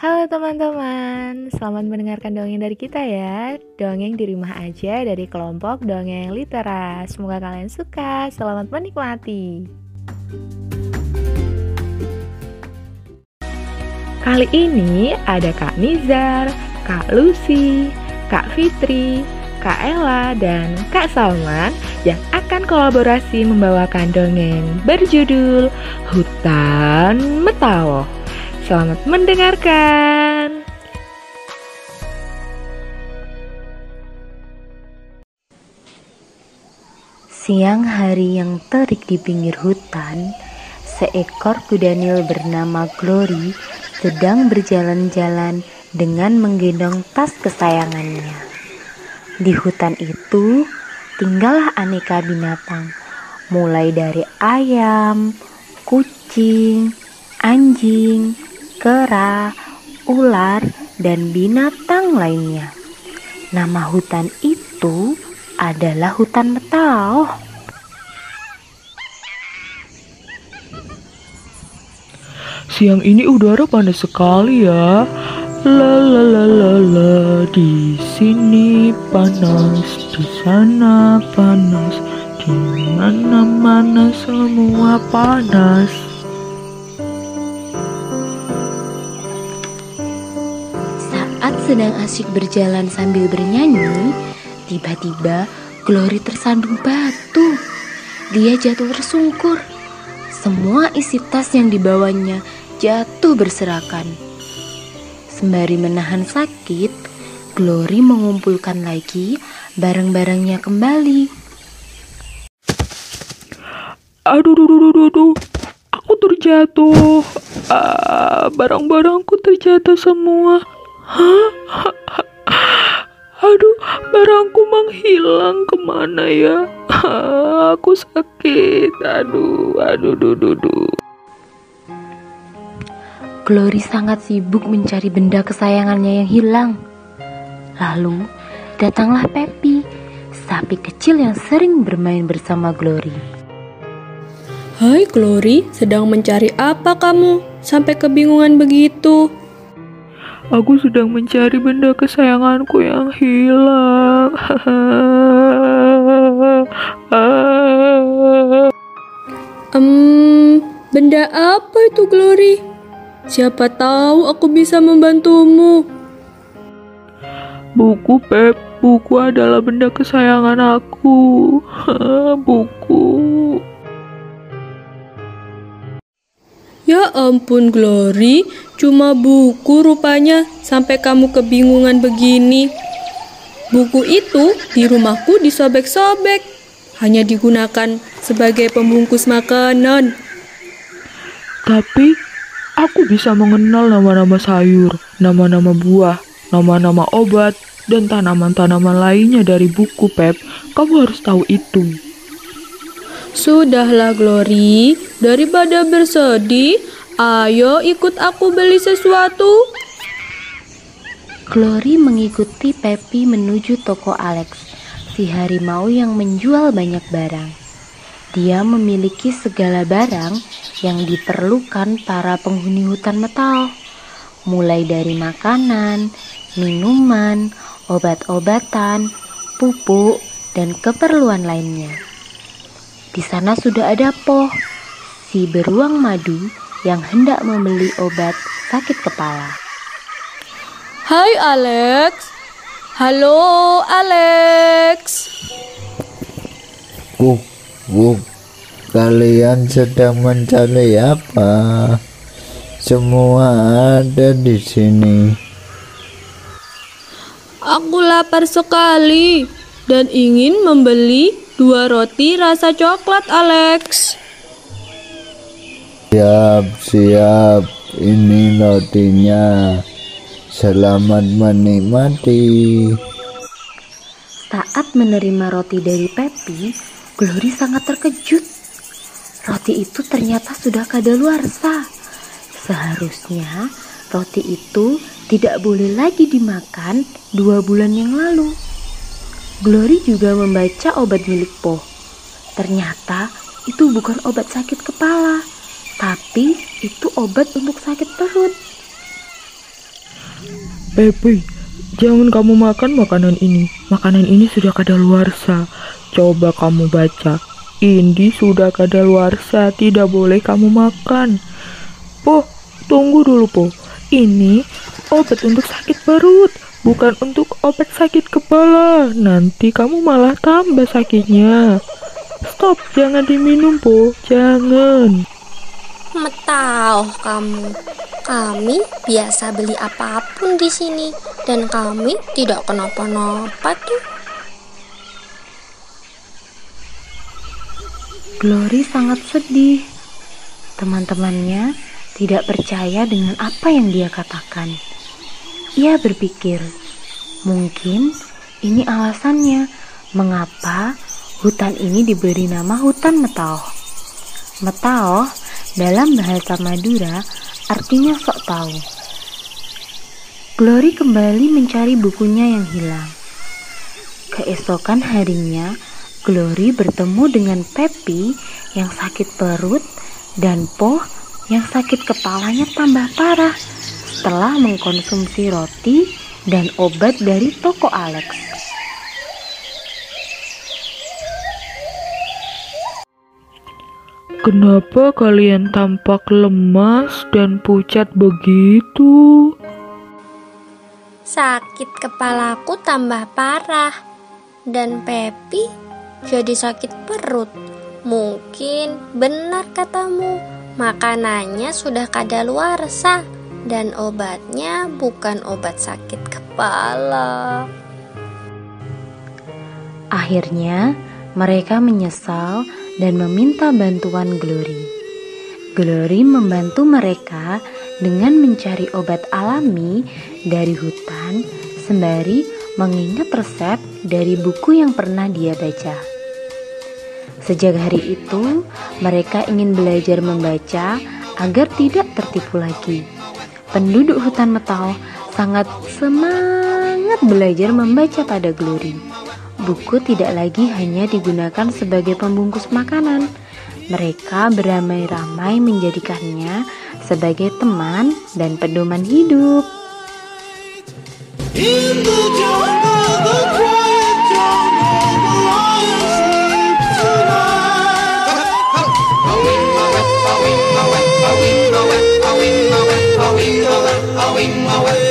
Halo teman-teman, selamat mendengarkan dongeng dari kita ya. Dongeng di rumah aja dari kelompok Dongeng Litera Semoga kalian suka, selamat menikmati. Kali ini ada Kak Nizar, Kak Lucy, Kak Fitri, Kak Ella, dan Kak Salman yang akan kolaborasi membawakan dongeng berjudul Hutan Metawo. Selamat mendengarkan. Siang hari yang terik di pinggir hutan, seekor kuda nil bernama Glory sedang berjalan-jalan dengan menggendong tas kesayangannya. Di hutan itu tinggallah aneka binatang, mulai dari ayam, kucing, anjing, kera, ular, dan binatang lainnya. Nama hutan itu adalah hutan Metao. Siang ini udara panas sekali ya. La la la la la di sini panas, di sana panas, di mana mana semua panas. Saat sedang asyik berjalan sambil bernyanyi, tiba-tiba Glory tersandung batu. Dia jatuh tersungkur. Semua isi tas yang dibawanya jatuh berserakan. Sembari menahan sakit, Glory mengumpulkan lagi barang-barangnya kembali. Aduh, aduh, aduh, aduh, aduh. aku terjatuh. Ah, barang-barangku terjatuh semua. Hah? Aduh, barangku menghilang ke mana ya? Aku sakit. Aduh, aduh, aduh, aduh, aduh. Glory sangat sibuk mencari benda kesayangannya yang hilang. Lalu, datanglah Peppy, sapi kecil yang sering bermain bersama Glory. Hai Glory, sedang mencari apa kamu? Sampai kebingungan begitu. Aku sedang mencari benda kesayanganku yang hilang. Hmm, benda apa itu Glory? Siapa tahu aku bisa membantumu. Buku Pep, buku adalah benda kesayangan aku. buku. Ya ampun Glory, cuma buku rupanya sampai kamu kebingungan begini. Buku itu di rumahku disobek-sobek, hanya digunakan sebagai pembungkus makanan. Tapi Aku bisa mengenal nama-nama sayur, nama-nama buah, nama-nama obat, dan tanaman-tanaman lainnya dari buku Pep. Kamu harus tahu itu. Sudahlah Glory, daripada bersedih, ayo ikut aku beli sesuatu. Glory mengikuti Pepi menuju toko Alex, si harimau yang menjual banyak barang. Dia memiliki segala barang yang diperlukan para penghuni hutan metal, mulai dari makanan, minuman, obat-obatan, pupuk, dan keperluan lainnya. Di sana sudah ada Po, si beruang madu yang hendak membeli obat sakit kepala. Hai Alex. Halo Alex. Wuh, wuh, kalian sedang mencari apa? Semua ada di sini. Aku lapar sekali dan ingin membeli dua roti rasa coklat, Alex. Siap, siap. Ini rotinya. Selamat menikmati. Saat menerima roti dari Pepi, Glory sangat terkejut. Roti itu ternyata sudah kadaluarsa. Seharusnya roti itu tidak boleh lagi dimakan dua bulan yang lalu. Glory juga membaca obat milik Po. Ternyata itu bukan obat sakit kepala, tapi itu obat untuk sakit perut. Pepi, jangan kamu makan makanan ini. Makanan ini sudah kadaluarsa. Coba kamu baca. Ini sudah kadaluarsa, tidak boleh kamu makan. Po, tunggu dulu, Po. Ini obat untuk sakit perut, bukan untuk obat sakit kepala. Nanti kamu malah tambah sakitnya. Stop, jangan diminum, Po. Jangan. Metau kamu. Kami biasa beli apa pun di sini dan kami tidak kenapa-napa tuh. Glory sangat sedih. Teman-temannya tidak percaya dengan apa yang dia katakan. Ia berpikir, mungkin ini alasannya mengapa hutan ini diberi nama hutan Metaoh. Metaoh dalam bahasa Madura artinya sok tahu. Glory kembali mencari bukunya yang hilang. Keesokan harinya, Glory bertemu dengan Peppy yang sakit perut dan Po yang sakit kepalanya tambah parah setelah mengkonsumsi roti dan obat dari toko Alex. Kenapa kalian tampak lemas dan pucat begitu? Sakit kepalaku tambah parah dan Pepi jadi sakit perut. Mungkin benar katamu, makanannya sudah kadaluarsa dan obatnya bukan obat sakit kepala. Akhirnya, mereka menyesal dan meminta bantuan Glory. Glory membantu mereka dengan mencari obat alami dari hutan sembari mengingat resep dari buku yang pernah dia baca. Sejak hari itu, mereka ingin belajar membaca agar tidak tertipu lagi. Penduduk hutan Metau sangat semangat belajar membaca pada Glory. Buku tidak lagi hanya digunakan sebagai pembungkus makanan. Mereka beramai-ramai menjadikannya sebagai teman dan pedoman hidup. The away.